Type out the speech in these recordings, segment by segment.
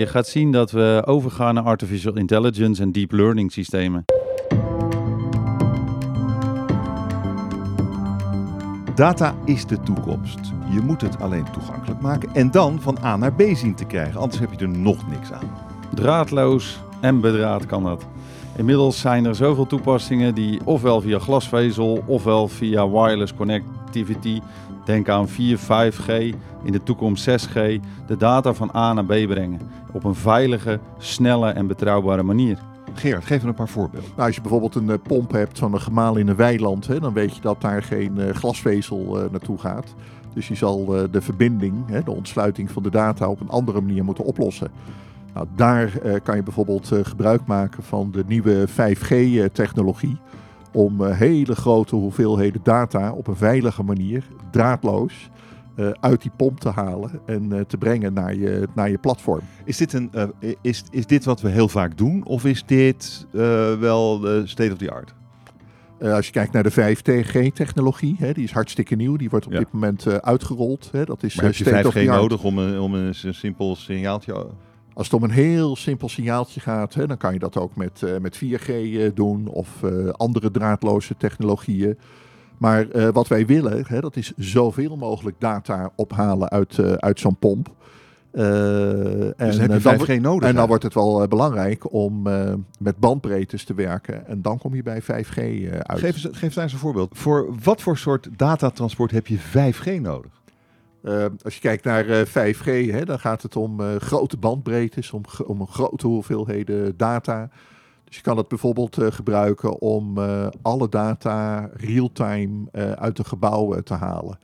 Je gaat zien dat we overgaan naar artificial intelligence en deep learning systemen. Data is de toekomst. Je moet het alleen toegankelijk maken en dan van A naar B zien te krijgen, anders heb je er nog niks aan. Draadloos en bedraad kan dat. Inmiddels zijn er zoveel toepassingen die ofwel via glasvezel ofwel via wireless connectivity, denk aan 4, 5G, in de toekomst 6G, de data van A naar B brengen. Op een veilige, snelle en betrouwbare manier. Gerard, geef een paar voorbeelden. Nou, als je bijvoorbeeld een eh, pomp hebt van een gemaal in een weiland, hè, dan weet je dat daar geen eh, glasvezel eh, naartoe gaat. Dus je zal eh, de verbinding, hè, de ontsluiting van de data op een andere manier moeten oplossen. Nou, daar eh, kan je bijvoorbeeld eh, gebruik maken van de nieuwe 5G-technologie om eh, hele grote hoeveelheden data op een veilige manier, draadloos, eh, uit die pomp te halen en eh, te brengen naar je, naar je platform. Is dit, een, is, is dit wat we heel vaak doen of is dit wel state of the art? Als je kijkt naar de 5G-technologie, die is hartstikke nieuw. Die wordt op Ja. dit moment uitgerold. Hè. Dat is Maar heb je state of 5G the art. nodig om een, om een, simpel signaaltje... Als het om een heel simpel signaaltje gaat, hè, dan kan je dat ook met, eh, met 4G eh, doen of eh, andere draadloze technologieën. Maar wat wij willen, hè, dat is zoveel mogelijk data ophalen uit, uit zo'n pomp. Dus dan heb je dan 5G wordt- nodig. En dan eigenlijk. wordt het wel belangrijk om met bandbreedtes te werken. En dan kom je bij 5G eh, uit. Geef, eens, geef daar eens een voorbeeld. Voor wat voor soort datatransport heb je 5G nodig? Eh, als je kijkt naar eh, 5G, hè, dan gaat het om eh, grote bandbreedtes, om, om grote hoeveelheden data. Dus je kan het bijvoorbeeld eh, gebruiken om eh, alle data real-time eh, uit een gebouw eh, te halen.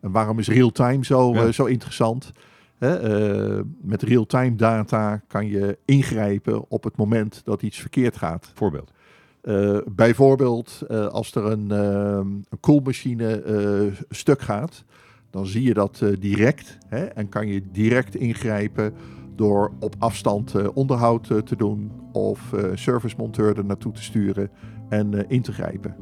En waarom is real-time zo, Ja. eh, zo interessant? Eh, met real-time data kan je ingrijpen op het moment dat iets verkeerd gaat. Voorbeeld. Eh, bijvoorbeeld eh, als er een, ehm, een koelmachine eh, stuk gaat, dan zie je dat eh, direct hè, en kan je direct ingrijpen door op afstand eh, onderhoud eh, te doen of eh servicemonteur er naartoe te sturen en eh, in te grijpen.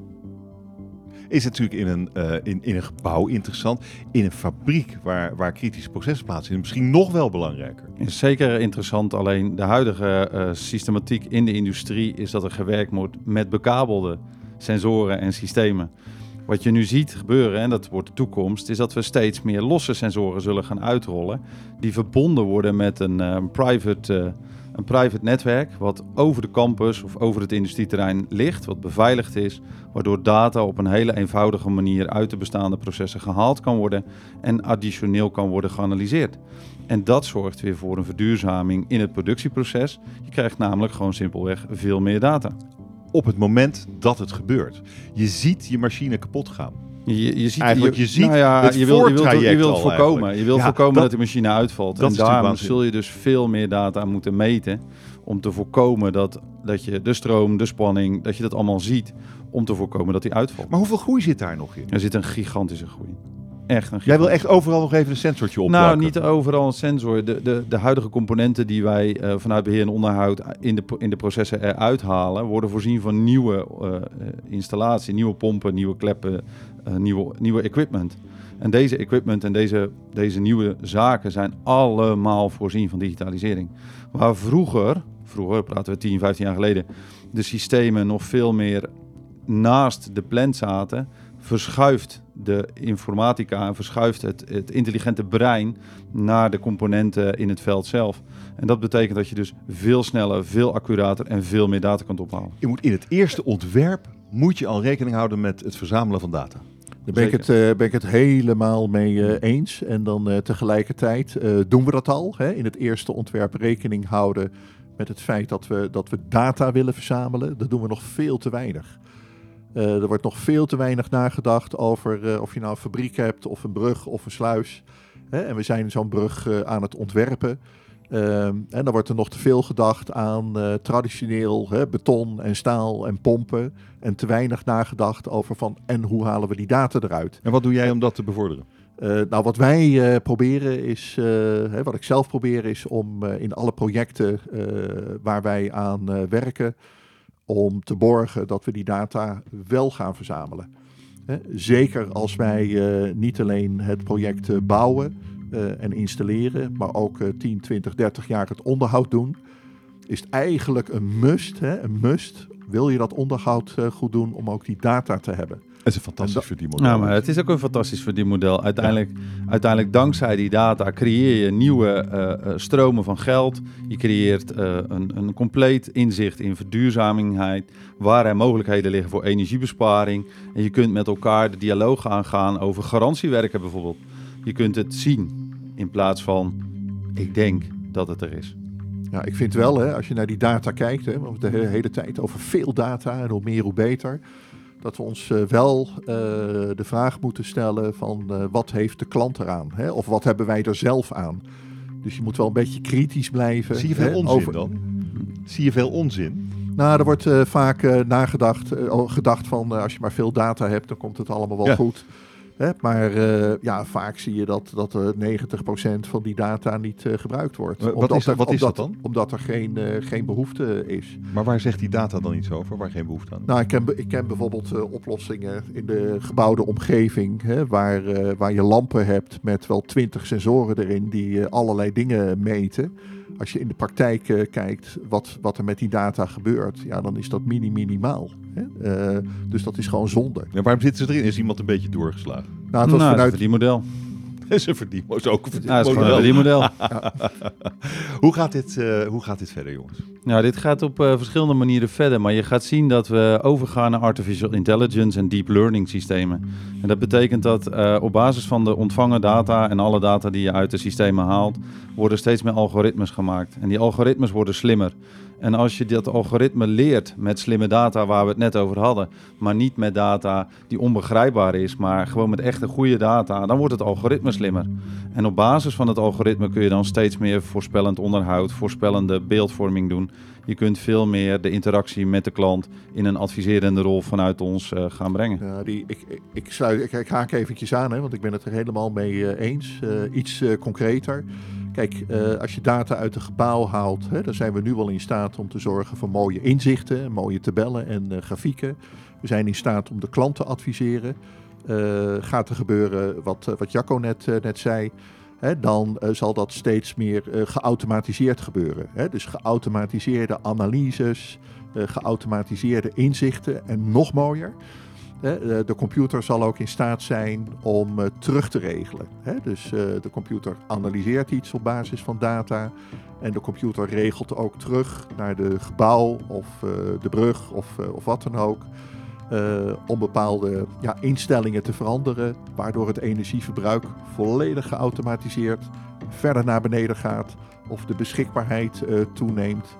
Is natuurlijk in een, eh, in, in een gebouw interessant. In een fabriek waar, waar kritische processen plaatsvinden misschien nog wel belangrijker. Is zeker interessant, alleen de huidige eh, systematiek in de industrie is dat er gewerkt wordt met bekabelde sensoren en systemen. Wat je nu ziet gebeuren, en dat wordt de toekomst, is dat we steeds meer losse sensoren zullen gaan uitrollen. Die verbonden worden met een, eh, private, eh, een private netwerk, wat over de campus of over het industrieterrein ligt, wat beveiligd is, waardoor data op een hele eenvoudige manier uit de bestaande processen gehaald kan worden en additioneel kan worden geanalyseerd. En dat zorgt weer voor een verduurzaming in het productieproces. Je krijgt namelijk gewoon simpelweg veel meer data. Op het moment dat het gebeurt. Je ziet je machine kapot gaan. Je, je ziet, Eigenlijk, je ziet nou ja, het je wil, je wilt, je voortraject wilt al voorkomen. eigenlijk. Je wil Ja, voorkomen dat- dat, de machine uitvalt. en daarom zul je dus veel meer data moeten meten. Om te voorkomen dat, dat je de stroom, de spanning, dat je dat allemaal ziet. Om te voorkomen dat die uitvalt. Maar hoeveel groei zit daar nog in? Er zit een gigantische groei. Echt een Jij wil echt overal nog even een sensortje op. Nou, niet overal een sensor. De, de, de huidige componenten die wij eh, vanuit beheer en onderhoud in de, in de processen eruit halen, worden voorzien van nieuwe eh, eh, installatie, nieuwe pompen, nieuwe kleppen, eh, nieuwe, nieuwe equipment. En deze equipment en deze, deze nieuwe zaken zijn allemaal voorzien van digitalisering. Waar vroeger, vroeger praten we 10, 15 jaar geleden, de systemen nog veel meer naast de plant zaten, verschuift de informatica en verschuift het, het intelligente brein naar de componenten in het veld zelf. En dat betekent dat je dus veel sneller, veel accurater en veel meer data kunt ophalen. Je moet in het eerste ontwerp moet je al rekening houden met het verzamelen van data. Daar ben ik, het, eh, ben ik het helemaal mee eh, eens. En dan eh, tegelijkertijd eh, doen we dat al. Hè? In het eerste ontwerp rekening houden met het feit dat we, dat we data willen verzamelen. Dat doen we nog veel te weinig. Eh, er wordt nog veel te weinig nagedacht over eh, of je nou een fabriek hebt of een brug of een sluis. Hè? En we zijn zo'n brug eh, aan het ontwerpen. Ehm, en dan wordt er nog te veel gedacht aan traditioneel hè, beton en staal en pompen. En te weinig nagedacht over van en hoe halen we die data eruit. En wat doe jij om dat te bevorderen? Nou, wat wij proberen is, hè, wat ik zelf probeer is om in alle projecten waar wij aan werken, om te borgen dat we die data wel gaan verzamelen. Zeker als wij eh, niet alleen het project eh, bouwen, eh, en installeren, maar ook eh, 10, 20, 30 jaar het onderhoud doen, is het eigenlijk een must. Een must. Wil je dat onderhoud goed doen om ook die data te hebben? Dat is een fantastisch verdienmodel. Ja, maar het is ook een fantastisch verdienmodel. Uiteindelijk, uiteindelijk dankzij die data creëer je nieuwe eh, eh, stromen van geld. Je creëert eh, een, een compleet inzicht in verduurzamingheid, waar er mogelijkheden liggen voor energiebesparing. En je kunt met elkaar de dialoog aangaan over garantiewerken bijvoorbeeld. Je kunt het zien in plaats van ik denk dat het er is. Ja, ik vind wel, hè, als je naar die data kijkt, hè, we hebben het de he- hele tijd over veel data en hoe meer hoe beter, dat we ons eh, wel eh, de vraag moeten stellen van eh, wat heeft de klant eraan? Hè? Of wat hebben wij er zelf aan? Dus je moet wel een beetje kritisch blijven. Zie je veel hè, onzin over- dan? Zie je veel onzin? Nou, er wordt vaak nagedacht, gedacht van als je maar veel data hebt, dan komt het allemaal wel Ja. goed. Hè? Maar eh, ja, vaak zie je dat, dat eh 90% van die data niet eh, gebruikt wordt. Wat Omdat is dat- er- wat is dat dan? Omdat er geen, geen behoefte is. Maar waar zegt die data dan iets over? Waar geen behoefte aan? Nou, ik ken, ik ken bijvoorbeeld oplossingen in de gebouwde omgeving, hè, waar, waar je lampen hebt met wel twintig sensoren erin die allerlei dingen meten. Als je in de praktijk eh, kijkt wat, wat er met die data gebeurt, ja, dan is dat mini minimaal. Hè? Eh, dus dat is gewoon zonde. Ja, waarom zitten ze erin? Is iemand een beetje doorgeslagen? Nou, het was nou, vanuit, dat is een verdienmodel. Dat is een verdienmodel. is ook een Nou, dat is een verdienmodel. verdienmodel. hoe, gaat dit, eh, hoe gaat dit verder, jongens? Nou, dit gaat op eh, verschillende manieren verder, maar je gaat zien dat we overgaan naar artificial intelligence en deep learning systemen. En dat betekent dat eh, op basis van de ontvangen data en alle data die je uit de systemen haalt, worden steeds meer algoritmes gemaakt. En die algoritmes worden slimmer. En als je dat algoritme leert met slimme data waar we het net over hadden, maar niet met data die onbegrijpbaar is, maar gewoon met echte goede data, dan wordt het algoritme slimmer. En op basis van het algoritme kun je dan steeds meer voorspellend onderhoud, voorspellende beeldvorming doen. Je kunt veel meer de interactie met de klant in een adviserende rol vanuit ons eh, gaan brengen. Ja, die, ik, ik, sluit, ik, haak eventjes aan, hè, want ik ben het er helemaal mee eh, eens. Eh, iets concreter. Kijk, eh, als je data uit een gebouw haalt, hè, dan zijn we nu al in staat om te zorgen voor mooie inzichten, mooie tabellen en eh, grafieken. We zijn in staat om de klant te adviseren. Eh, gaat er gebeuren wat, wat Jacco net, net zei, hè, dan zal dat steeds meer geautomatiseerd gebeuren. Hè? Dus geautomatiseerde analyses, geautomatiseerde inzichten en nog mooier. De computer zal ook in staat zijn om eh, terug te regelen. Dus eh, de computer analyseert iets op basis van data. En de computer regelt ook terug naar de gebouw of eh, de brug of, wat dan ook. om bepaalde instellingen te veranderen. Waardoor het energieverbruik volledig geautomatiseerd verder naar beneden gaat. Of de beschikbaarheid toeneemt.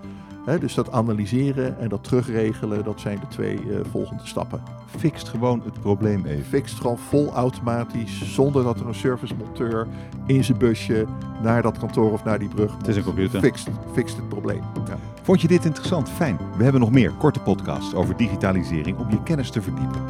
Dus dat analyseren en dat terugregelen, dat zijn de twee eh, volgende stappen. Fixt gewoon het probleem even. Fixt gewoon vol automatisch, zonder dat er een servicemonteur in zijn busje naar dat kantoor of naar die brug moet. is een computer. Fixt, fixt het probleem. Ja. Vond je dit interessant? Fijn. We hebben nog meer korte podcasts over digitalisering om je kennis te verdiepen.